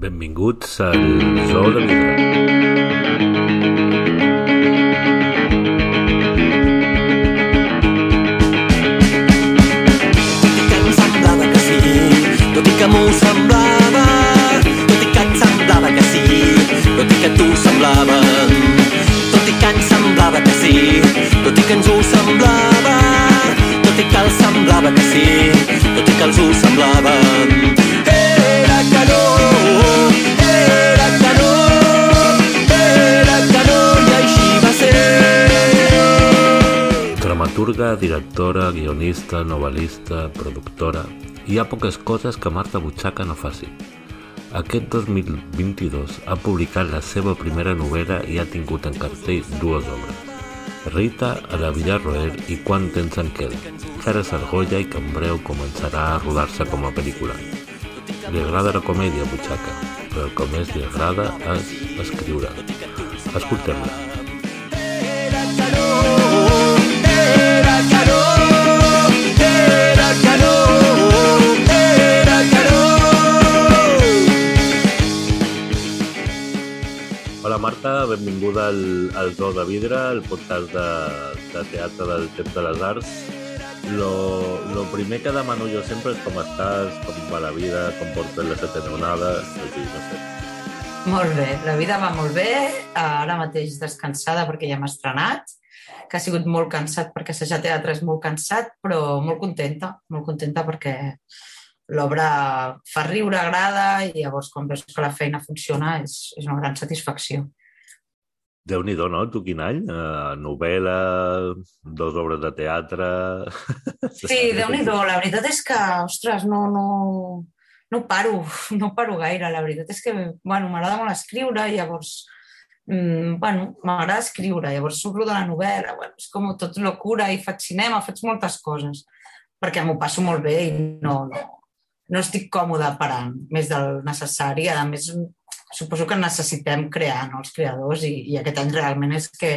Benvinguts al Zoo de Vidre. tot i que semblava, tot et que sí, tot que tu semblava, tot ens que sí, tot que ens ho semblava, tot i que els semblava que sí, Dramaturga, directora, guionista, novel·lista, productora... Hi ha poques coses que Marta Butxaca no faci. Aquest 2022 ha publicat la seva primera novel·la i ha tingut en cartell dues obres. Rita, a la Villarroel i Quant temps en queda, que ara s'argolla i que en breu començarà a rodar-se com a pel·lícula. Li agrada la comèdia Butxaca, però el que més li agrada és escriure. Escoltem-la. Marta, benvinguda al, al Zoo de Vidre, el podcast de, de teatre del Temps de les Arts. Lo, lo primer que demano jo sempre és com estàs, com va la vida, com portes la setena onada, o sigui, no sé. Molt bé, la vida va molt bé, ara mateix descansada perquè ja m'he estrenat, que ha sigut molt cansat perquè assajar teatre és molt cansat, però molt contenta, molt contenta perquè l'obra fa riure, agrada, i llavors quan veus que la feina funciona és, és una gran satisfacció. Déu-n'hi-do, no? Tu quin any? Uh, novel·la, dos obres de teatre... Sí, déu nhi la veritat és que, ostres, no, no, no paro, no paro gaire, la veritat és que, bueno, m'agrada molt escriure, i llavors, mm, bueno, m'agrada escriure, llavors surto de la novel·la, bueno, és com tot locura, i faig cinema, faig moltes coses, perquè m'ho passo molt bé i no, no, no estic còmoda parant més del necessari, a més, suposo que necessitem crear, no, els creadors, i, i aquest any realment és que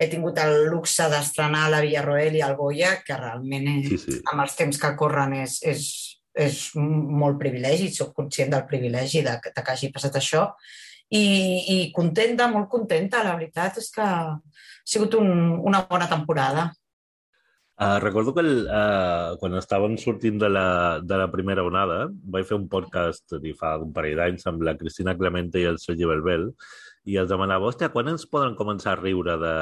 he tingut el luxe d'estrenar la Villarroel i el Goya, que realment és, Sí, sí. amb els temps que corren és, és, és molt privilegi, soc conscient del privilegi de, que- de que hagi passat això, i, i contenta, molt contenta, la veritat és que ha sigut un, una bona temporada. Uh, recordo que el, uh, quan estàvem sortint de la, de la primera onada vaig fer un podcast i fa un parell d'anys amb la Cristina Clemente i el Sergi Belbel i els demanava, hòstia, quan ens poden començar a riure de,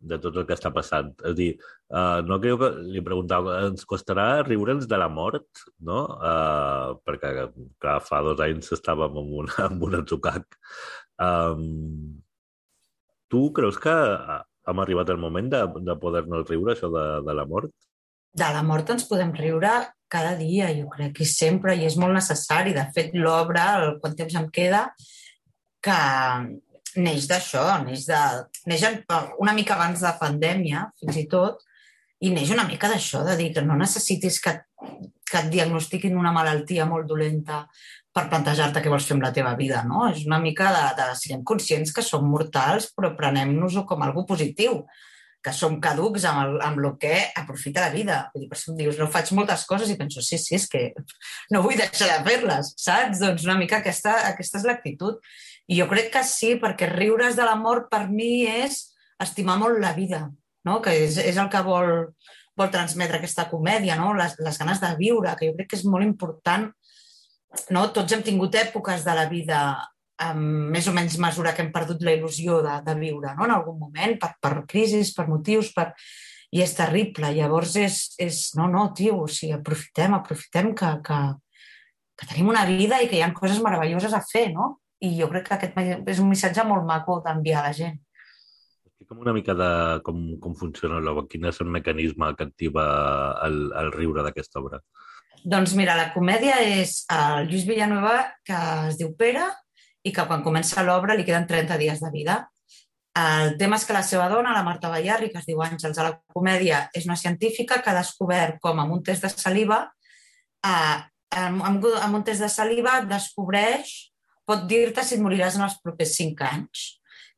de tot el que està passant? És a dir, uh, no creu que li preguntava, ens costarà riure'ns de la mort, no? Uh, perquè, clar, fa dos anys estàvem amb, una, amb un atzucac. Um, tu creus que uh, hem arribat al moment de, de poder-nos riure, això de, de la mort? De la mort ens podem riure cada dia, jo crec, i sempre, i és molt necessari. De fet, l'obra, el Quant temps em queda, que neix d'això, neix, de, neix una mica abans de pandèmia, fins i tot, i neix una mica d'això, de dir que no necessitis que, que et diagnostiquin una malaltia molt dolenta per plantejar-te què vols fer amb la teva vida, no? És una mica de, de siguem conscients que som mortals, però prenem-nos-ho com algo positiu, que som caducs amb, el, amb el que aprofita la vida. Vull dir, per això em dius, no faig moltes coses i penso, sí, sí, és que no vull deixar de fer-les, saps? Doncs una mica aquesta, aquesta és l'actitud. I jo crec que sí, perquè riure's de la mort per mi és estimar molt la vida, no? que és, és el que vol, vol transmetre aquesta comèdia, no? les, les ganes de viure, que jo crec que és molt important. No? Tots hem tingut èpoques de la vida amb més o menys mesura que hem perdut la il·lusió de, de viure no? en algun moment, per, per crisis, per motius, per... i és terrible. Llavors és, és no, no, tio, o sigui, aprofitem, aprofitem que, que, que tenim una vida i que hi ha coses meravelloses a fer, no? I jo crec que aquest és un missatge molt maco d'enviar a la gent. Explica'm una mica de com, com funciona l'obra, quin és el mecanisme que activa el, el riure d'aquesta obra. Doncs mira, la comèdia és el Lluís Villanueva, que es diu Pere, i que quan comença l'obra li queden 30 dies de vida. El tema és que la seva dona, la Marta Ballarri, que es diu Àngels a la comèdia, és una científica que ha descobert com amb un test de saliva, eh, amb, amb, amb un test de saliva descobreix, pot dir-te si et moriràs en els propers 5 anys.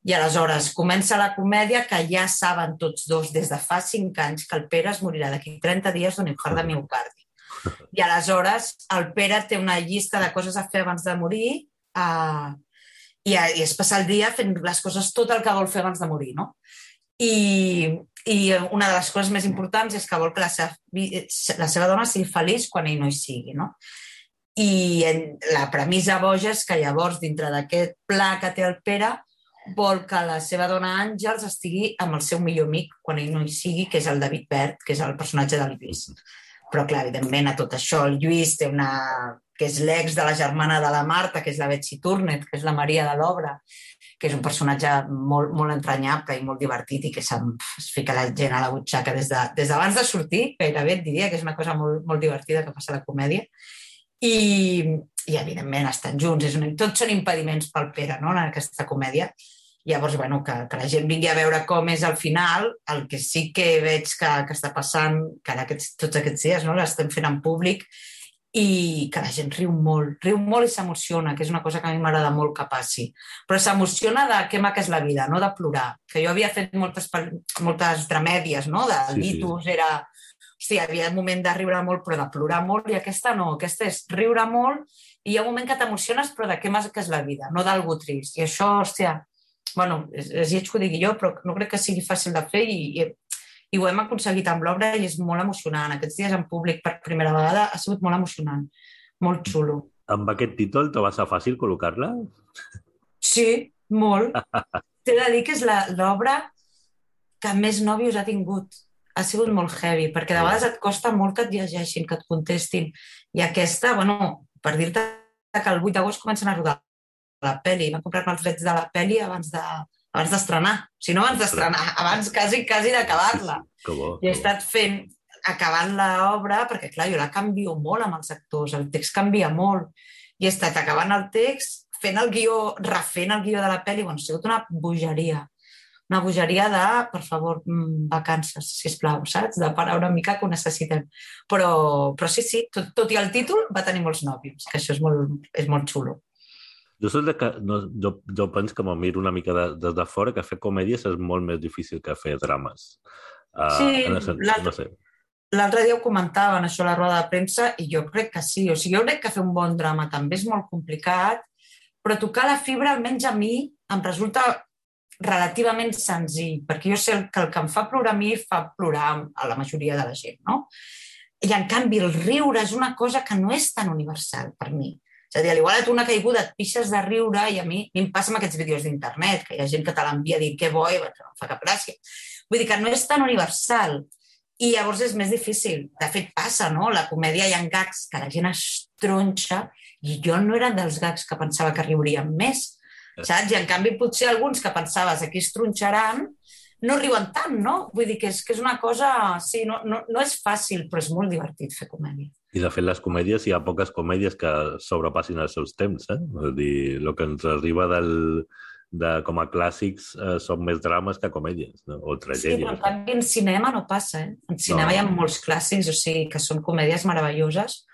I aleshores comença la comèdia que ja saben tots dos des de fa 5 anys que el Pere es morirà d'aquí 30 dies d'un infart de miocardi. I aleshores el Pere té una llista de coses a fer abans de morir Uh, i, I és passar el dia fent les coses, tot el que vol fer abans de morir, no? I, i una de les coses més importants és que vol que la seva, la seva dona sigui feliç quan ell no hi sigui, no? I en, la premissa boja és que llavors, dintre d'aquest pla que té el Pere, vol que la seva dona Àngels estigui amb el seu millor amic quan ell no hi sigui, que és el David Bert, que és el personatge del Lluís. Però, clar, evidentment, a tot això, el Lluís té una que és l'ex de la germana de la Marta, que és la Betsy Turnet, que és la Maria de l'obra, que és un personatge molt, molt entranyable i molt divertit i que es fica la gent a la butxaca des d'abans de, des d'abans de sortir, gairebé et diria que és una cosa molt, molt divertida que passa a la comèdia. I, i evidentment, estan junts. És una, tots són impediments pel Pere, no?, en aquesta comèdia. Llavors, bueno, que, que la gent vingui a veure com és al final, el que sí que veig que, que està passant, que ara aquests, tots aquests dies no, l'estem fent en públic, i que la gent riu molt, riu molt i s'emociona, que és una cosa que a mi m'agrada molt que passi. Però s'emociona de què maca és la vida, no de plorar. Que jo havia fet moltes, moltes dramèdies, no? De sí, litus, sí. era... Hosti, hi havia un moment de riure molt, però de plorar molt, i aquesta no. Aquesta és riure molt i hi ha un moment que t'emociones, però de què maca és la vida, no d'algú trist. I això, hòstia, bueno, és, és lleig que ho digui jo, però no crec que sigui fàcil de fer i, i i ho hem aconseguit amb l'obra i és molt emocionant. Aquests dies en públic per primera vegada ha sigut molt emocionant, molt xulo. Amb aquest títol te va ser fàcil col·locar-la? Sí, molt. T'he de dir que és l'obra que més nòvios ha tingut. Ha sigut molt heavy, perquè de vegades et costa molt que et llegeixin, que et contestin. I aquesta, bueno, per dir-te que el 8 d'agost comencen a rodar la pel·li. Vam comprar-me els drets de la pel·li abans de, abans d'estrenar. Si no abans d'estrenar, abans quasi, quasi d'acabar-la. I he estat fent, acabant l'obra, perquè clar, jo la canvio molt amb els actors, el text canvia molt. I he estat acabant el text, fent el guió, refent el guió de la pel·li, bueno, ha sigut una bogeria. Una bogeria de, per favor, mm, vacances, si plau, saps? De parar una mica que ho necessitem. Però, però sí, sí, tot, tot i el títol va tenir molts nòvios, que això és molt, és molt xulo. Jo soc de que, no, jo, jo penso que m'ho miro una mica des de, de fora, que fer comèdies és molt més difícil que fer drames. Uh, sí, l'altre no sé. dia ho comentaven, això, la roda de premsa, i jo crec que sí. O sigui, jo crec que fer un bon drama també és molt complicat, però tocar la fibra, almenys a mi, em resulta relativament senzill, perquè jo sé que el que em fa plorar a mi fa plorar a la majoria de la gent, no? I, en canvi, el riure és una cosa que no és tan universal per mi. És a dir, igual tu una caiguda et pixes de riure i a mi, a mi em passa amb aquests vídeos d'internet, que hi ha gent que te l'envia dir que bo i no em fa cap gràcia. Vull dir que no és tan universal i llavors és més difícil. De fet, passa, no? La comèdia hi ha gags que la gent es tronxa i jo no era dels gags que pensava que riurien més, saps? I en canvi potser alguns que pensaves aquí es tronxaran no riuen tant, no? Vull dir que és, que és una cosa... Sí, no, no, no és fàcil, però és molt divertit fer comèdia. I de fet, les comèdies, hi ha poques comèdies que sobrepassin els seus temps, eh? És dir, el que ens arriba del, de, com a clàssics eh, són més drames que comèdies, no? o tragèdies. Sí, però en canvi en cinema no passa, eh? En cinema no. hi ha molts clàssics, o sigui, que són comèdies meravelloses,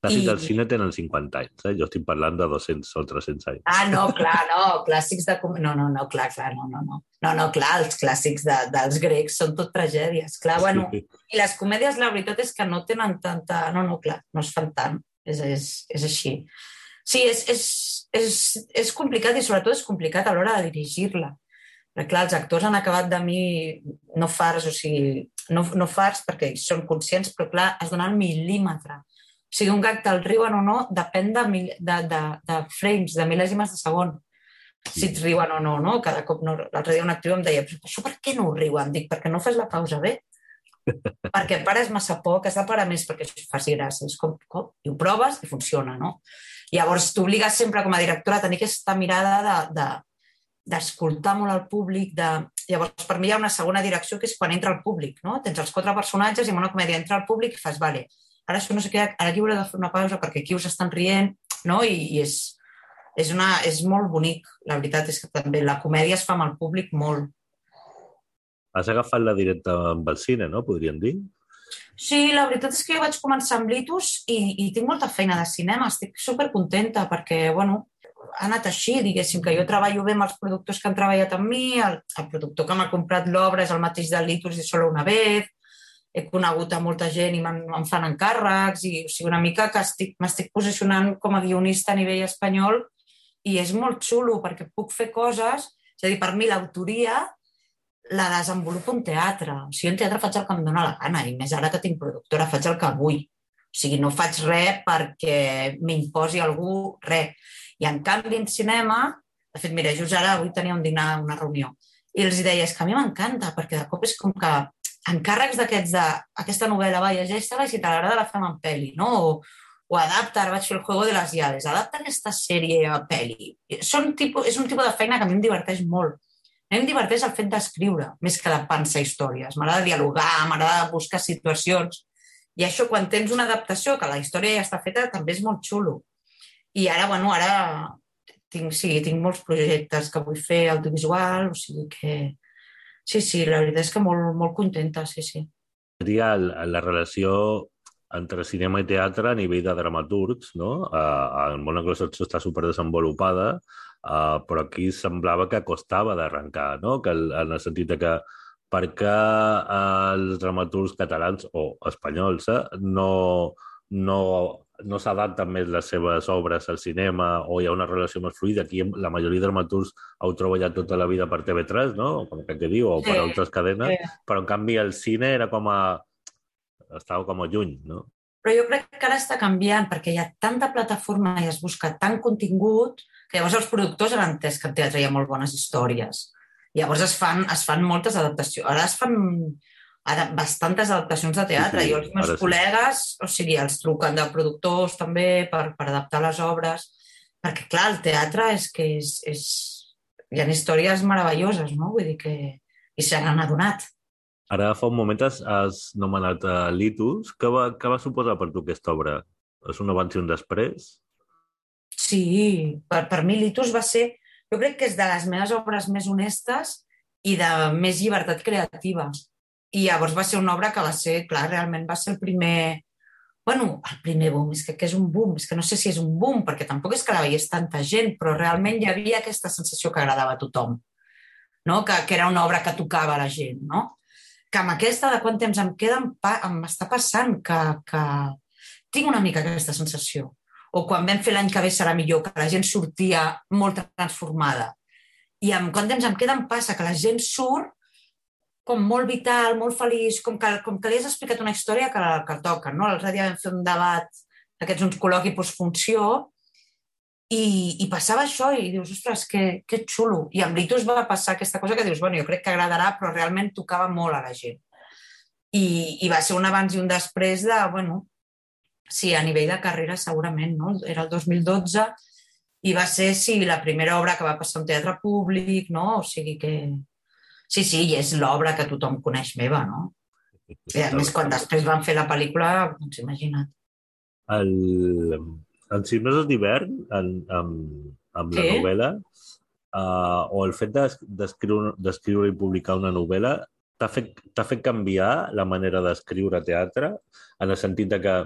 Clàssics I... del cine tenen 50 anys, eh? Jo estic parlant de 200 o 300 anys. Ah, no, clar, no, clàssics de... No, no, no, clar, clar, no, no, no. No, no, clar, els clàssics de, dels grecs són tot tragèdies, clar, bueno, sí. i les comèdies, la veritat és que no tenen tanta... No, no, clar, no es fan tant, és, és, és així. Sí, és, és, és, és complicat i sobretot és complicat a l'hora de dirigir-la. Perquè, clar, els actors han acabat de mi no fars, o sigui, no, no fars perquè són conscients, però clar, es donen mil·límetre o sigui, un gag te'l riuen o no depèn de, de, de, de frames, de mil·lèsimes de segon. Si et riuen o no, no? Cada cop no... L'altre dia una actriu em deia, això per què no ho riuen? Dic, perquè no fes la pausa bé. perquè pares massa poc, has de parar més perquè això faci gràcia. És com, com, I ho proves i funciona, no? Llavors, t'obligues sempre com a directora a tenir aquesta mirada de, de, d'escoltar molt al públic, de... Llavors, per mi hi ha una segona direcció que és quan entra el públic, no? Tens els quatre personatges i en una comèdia entra el públic i fas, vale, ara això no sé què, ara aquí hauré de fer una pausa perquè aquí us estan rient, no? I, i és, és, una, és molt bonic. La veritat és que també la comèdia es fa amb el públic molt. Has agafat la directa amb el cine, no? Podríem dir? Sí, la veritat és que jo vaig començar amb Litus i, i tinc molta feina de cinema. Estic supercontenta perquè, bueno, ha anat així, diguéssim, que jo treballo bé amb els productors que han treballat amb mi, el, el productor que m'ha comprat l'obra és el mateix de Litus i solo una vez, he conegut a molta gent i me'n fan encàrrecs i o sigui, una mica que m'estic posicionant com a guionista a nivell espanyol i és molt xulo perquè puc fer coses, és a dir, per mi l'autoria la desenvolupo un teatre. O sigui, un teatre faig el que em dóna la gana, i més ara que tinc productora, faig el que vull. O sigui, no faig res perquè m'imposi algú res. I en canvi, en cinema, de fet, mira, just ara avui tenia un dinar, una reunió, i els deia, és que a mi m'encanta, perquè de cop és com que encàrrecs d'aquests de aquesta novel·la, va, llegeix-te-la i si t'agrada la fem en pel·li, no? O, o adapta, ara vaig fer el Juego de les Llaves, adapta aquesta sèrie a pel·li. Són tipus, és un tipus de feina que a mi em diverteix molt. A mi em diverteix el fet d'escriure, més que de pensar històries. M'agrada dialogar, m'agrada buscar situacions. I això, quan tens una adaptació, que la història ja està feta, també és molt xulo. I ara, bueno, ara tinc, sí, tinc molts projectes que vull fer audiovisual, o sigui que Sí, sí, la veritat és que molt, molt contenta, sí, sí. Seria la relació entre cinema i teatre a nivell de dramaturgs, no? Uh, el món anglosaxó està superdesenvolupada, uh, però aquí semblava que costava d'arrencar, no? Que en el sentit de que per què els dramaturgs catalans o espanyols eh, no, no no s'adapten més les seves obres al cinema o hi ha una relació més fluida. Aquí la majoria de dramaturgs heu treballat tota la vida per TV3, no? Com que diu, o sí, per altres cadenes, sí. però en canvi el cine era com a... estava com a lluny, no? Però jo crec que ara està canviant perquè hi ha tanta plataforma i es busca tant contingut que llavors els productors han entès que al teatre hi ha molt bones històries. Llavors es fan, es fan moltes adaptacions. Ara es fan ara, bastantes adaptacions de teatre. Sí, sí, jo els meus col·legues, sí. o sigui, els truquen de productors també per, per adaptar les obres, perquè, clar, el teatre és que és, és... hi ha històries meravelloses, no? Vull dir que... i se n'han adonat. Ara fa un moment has, has nomenat uh, Litus. Què va, què va suposar per tu aquesta obra? És un abans i un després? Sí, per, per mi Litus va ser... Jo crec que és de les meves obres més honestes i de més llibertat creativa. I llavors va ser una obra que va ser, clar, realment va ser el primer... bueno, el primer boom, és que, que és un boom, és que no sé si és un boom, perquè tampoc és que la veiés tanta gent, però realment hi havia aquesta sensació que agradava a tothom, no? que, que era una obra que tocava la gent, no? que amb aquesta de quant temps em queda em, pa, em està passant que, que tinc una mica aquesta sensació. O quan vam fer l'any que ve serà millor, que la gent sortia molt transformada. I amb quant temps em queda em passa que la gent surt com molt vital, molt feliç, com que, com que li has explicat una història que, que toca. No? L'altre dia vam fer un debat d'aquests uns col·loqui postfunció i, i passava això i dius, ostres, que, que xulo. I amb l'Itus va passar aquesta cosa que dius, bueno, jo crec que agradarà, però realment tocava molt a la gent. I, i va ser un abans i un després de, bueno, sí, a nivell de carrera segurament, no? Era el 2012 i va ser, sí, la primera obra que va passar a un teatre públic, no? O sigui que, Sí, sí, i és l'obra que tothom coneix meva, no? I a més, quan després van fer la pel·lícula, doncs imagina't. El, en Sis mesos d'hivern, amb, amb la novel·la, uh, o el fet d'escriure i publicar una novel·la, t'ha fet, fet canviar la manera d'escriure teatre en el sentit de que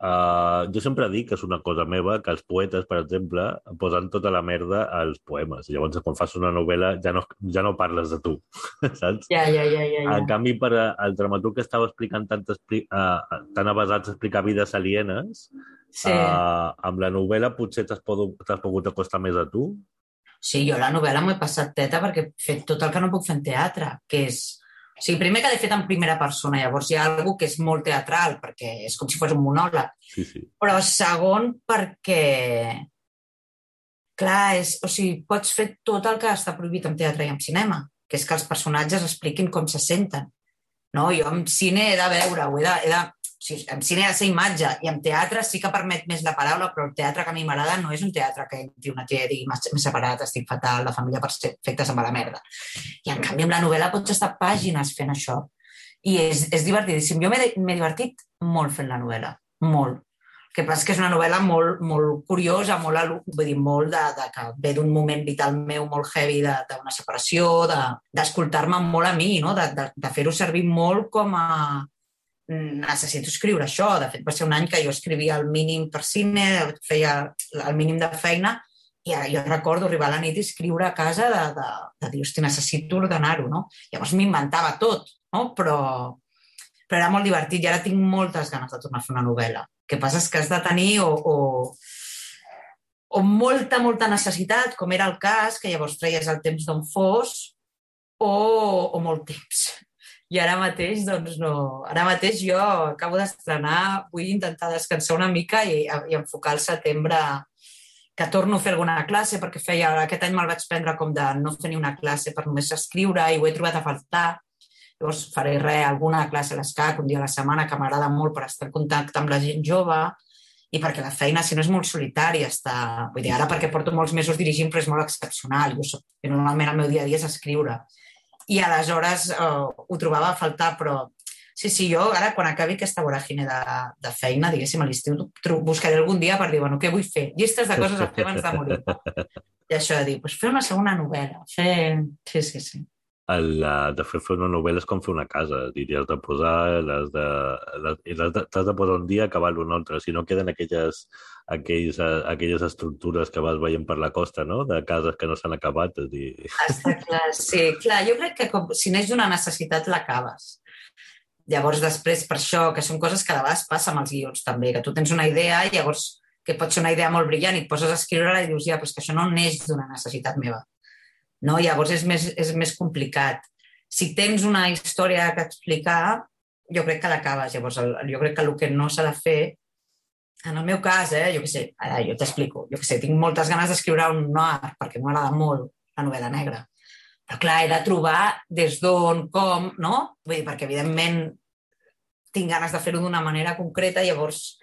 Uh, jo sempre dic que és una cosa meva que els poetes, per exemple, posen tota la merda als poemes. Llavors, quan fas una novel·la, ja no, ja no parles de tu, saps? Ja, ja, ja, ja, ja. En canvi, per al dramaturg que estava explicant tant, uh, tan avasats a explicar vides alienes, sí. uh, amb la novel·la potser t'has pogut, pogut acostar més a tu? Sí, jo la novel·la m'ho he passat teta perquè he fet tot el que no puc fer en teatre, que és o sigui, primer que l'he fet en primera persona, llavors hi ha alguna que és molt teatral, perquè és com si fos un monòleg. Sí, sí. Però segon, perquè... Clar, és, o sigui, pots fer tot el que està prohibit en teatre i en cinema, que és que els personatges expliquin com se senten. No? Jo en cine he de veure, he de, he de o sigui, en cine ha de ser imatge i en teatre sí que permet més la paraula, però el teatre que a mi m'agrada no és un teatre que entri una tia i digui m'he separat, estic fatal, la família perfecta se'n va la merda. I en canvi amb la novel·la pots estar pàgines fent això. I és, és divertidíssim. Jo m'he divertit molt fent la novel·la, molt. El que passa és que és una novel·la molt, molt curiosa, molt, vull dir, molt de, de que ve d'un moment vital meu molt heavy d'una separació, d'escoltar-me de, molt a mi, no? de, de, de fer-ho servir molt com a, necessito escriure això. De fet, va ser un any que jo escrivia el mínim per cine, feia el mínim de feina, i jo recordo arribar a la nit i escriure a casa de, de, de dir, hosti, necessito ordenar-ho, no? Llavors m'inventava tot, no? Però, però era molt divertit i ara tinc moltes ganes de tornar a fer una novel·la. El que passa és que has de tenir o, o o molta, molta necessitat, com era el cas, que llavors treies el temps d'on fos, o, o molt temps. I ara mateix, doncs no. Ara mateix jo acabo d'estrenar, vull intentar descansar una mica i, i enfocar el setembre que torno a fer alguna classe, perquè feia, aquest any me'l vaig prendre com de no ni una classe per només escriure i ho he trobat a faltar. Llavors faré res, alguna classe a l'escac, un dia a la setmana, que m'agrada molt per estar en contacte amb la gent jove i perquè la feina, si no, és molt solitària. Està... Vull dir, ara perquè porto molts mesos dirigint, però és molt excepcional. Jo, soc, normalment el meu dia a dia és escriure. I aleshores eh, ho trobava a faltar, però sí, sí, jo ara, quan acabi aquesta voràgine de, de feina, diguéssim, a l'estiu, buscaré algun dia per dir, bueno, què vull fer? Llistes de coses a fer abans de morir. I això de dir, pues, fer una segona novel·la, fer... Sí, sí, sí el, de fer, fer una novel·la és com fer una casa, diries de posar, les de, les, i de, de posar un dia a acabar un altre, si no queden aquelles, aquells, aquelles estructures que vas veient per la costa, no?, de cases que no s'han acabat. És dir... Està clar, sí, clar, jo crec que com, si neix d'una necessitat l'acabes. Llavors, després, per això, que són coses que de vegades passa amb els guions també, que tu tens una idea i llavors que pot ser una idea molt brillant i et poses a escriure-la i dius, ja, però que això no neix d'una necessitat meva no? Llavors és més, és més complicat. Si tens una història que explicar, jo crec que l'acabes. Llavors, el, jo crec que el que no s'ha de fer, en el meu cas, eh, jo què sé, ara jo t'explico, jo què sé, tinc moltes ganes d'escriure un noir, perquè m'agrada molt la novel·la negra. Però clar, he de trobar des d'on, com, no? Vull dir, perquè evidentment tinc ganes de fer-ho d'una manera concreta, llavors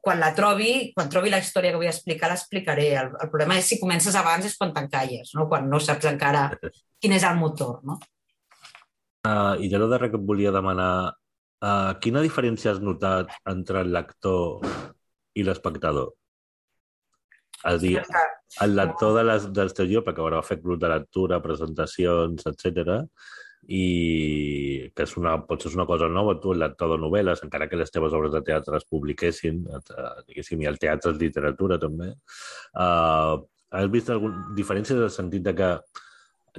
quan la trobi, quan trobi la història que vull explicar, l'explicaré. El, el problema és si comences abans és quan t'encalles, no? quan no saps encara quin és el motor. No? Uh, I de lo darrer que et volia demanar, uh, quina diferència has notat entre el lector i l'espectador? És a dir, el lector de les, dels teus llibres, perquè haurà fet grup de lectura, presentacions, etc i que és una, potser és una cosa nova, tu, el lector de novel·les, encara que les teves obres de teatre es publiquessin, eh, diguéssim, i el teatre és literatura també, uh, has vist alguna diferència en el sentit de que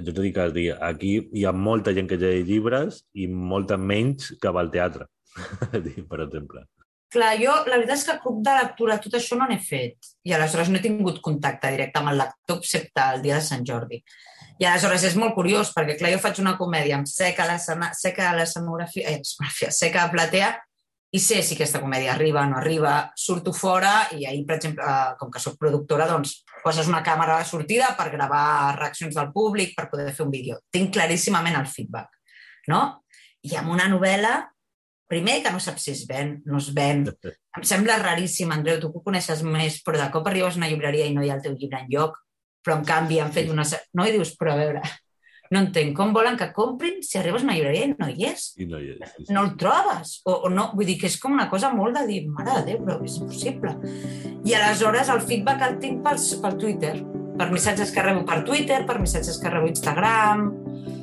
jo t'ho dic, dir, aquí hi ha molta gent que llegeix llibres i molta menys que va al teatre, per exemple. Clar, jo la veritat és que club de lectura tot això no n'he fet i aleshores no he tingut contacte directe amb el lector excepte el dia de Sant Jordi. I aleshores és molt curiós, perquè clar, jo faig una comèdia amb seca seca l'escenografia, eh, seca a platea, i sé si aquesta comèdia arriba o no arriba, surto fora i ahir, per exemple, eh, com que sóc productora, doncs poses una càmera de sortida per gravar reaccions del públic, per poder fer un vídeo. Tinc claríssimament el feedback, no? I amb una novel·la, primer que no saps si es ven, no es ven. Em sembla raríssim, Andreu, tu que ho coneixes més, però de cop arribes a una llibreria i no hi ha el teu llibre en lloc però en canvi han fet una... No? I dius, però a veure, no entenc, com volen que comprin si arribes a una llibreria i no hi és? I no hi és. Sí, sí. No el trobes. O, o no, vull dir que és com una cosa molt de dir, mare de Déu, però és possible. I aleshores el feedback el tinc pel, pel Twitter, per missatges que rebo per Twitter, per missatges que rebo Instagram...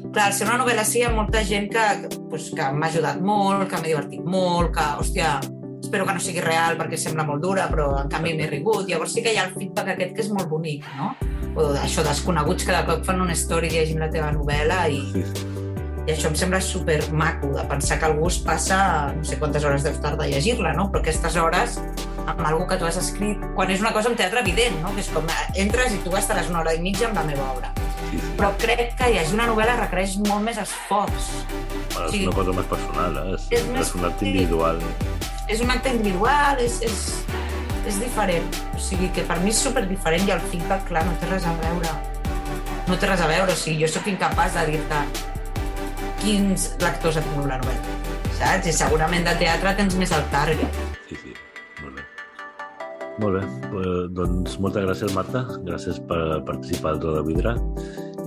Clar, al ser una novel·la sí, hi ha molta gent que, pues, que m'ha ajudat molt, que m'ha divertit molt, que, hòstia, espero que no sigui real perquè sembla molt dura, però en canvi m'he rigut. Llavors sí que hi ha el feedback aquest que és molt bonic, no? o això, desconeguts que de cop fan una story llegint la teva novel·la i, i això em sembla super maco de pensar que algú es passa no sé quantes hores deus tardar a llegir-la, no? però aquestes hores amb algú que tu has escrit, quan és una cosa en teatre evident, no? que és com entres i tu estaràs una hora i mitja amb la meva obra. Sí. Però crec que llegir una novel·la requereix molt més esforç. Bueno, és una cosa més personal, eh? és, és, més, és un acte individual. És un acte individual, és, és, és diferent. O sigui que per mi és super diferent i el feedback, clar, no té res a veure. No té res a veure, o sigui, jo sóc incapaç de dir-te quins lectors et tingut la novel·la, saps? I segurament de teatre tens més el target. Sí, sí. Molt bé, eh, doncs moltes gràcies, Marta. Gràcies per participar al de Vidre.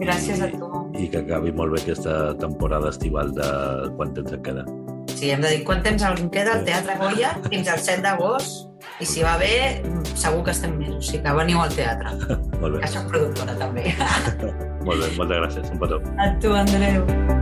Gràcies I, a tu. I que acabi molt bé aquesta temporada estival de quant temps et queda. Sí, hem de dir quant temps em queda al Teatre Goya fins al 7 d'agost i si va bé, segur que estem més. O sigui que veniu al teatre. Molt bé. Que soc productora, també. Molt bé, moltes gràcies. Un petó. A tu, Andreu.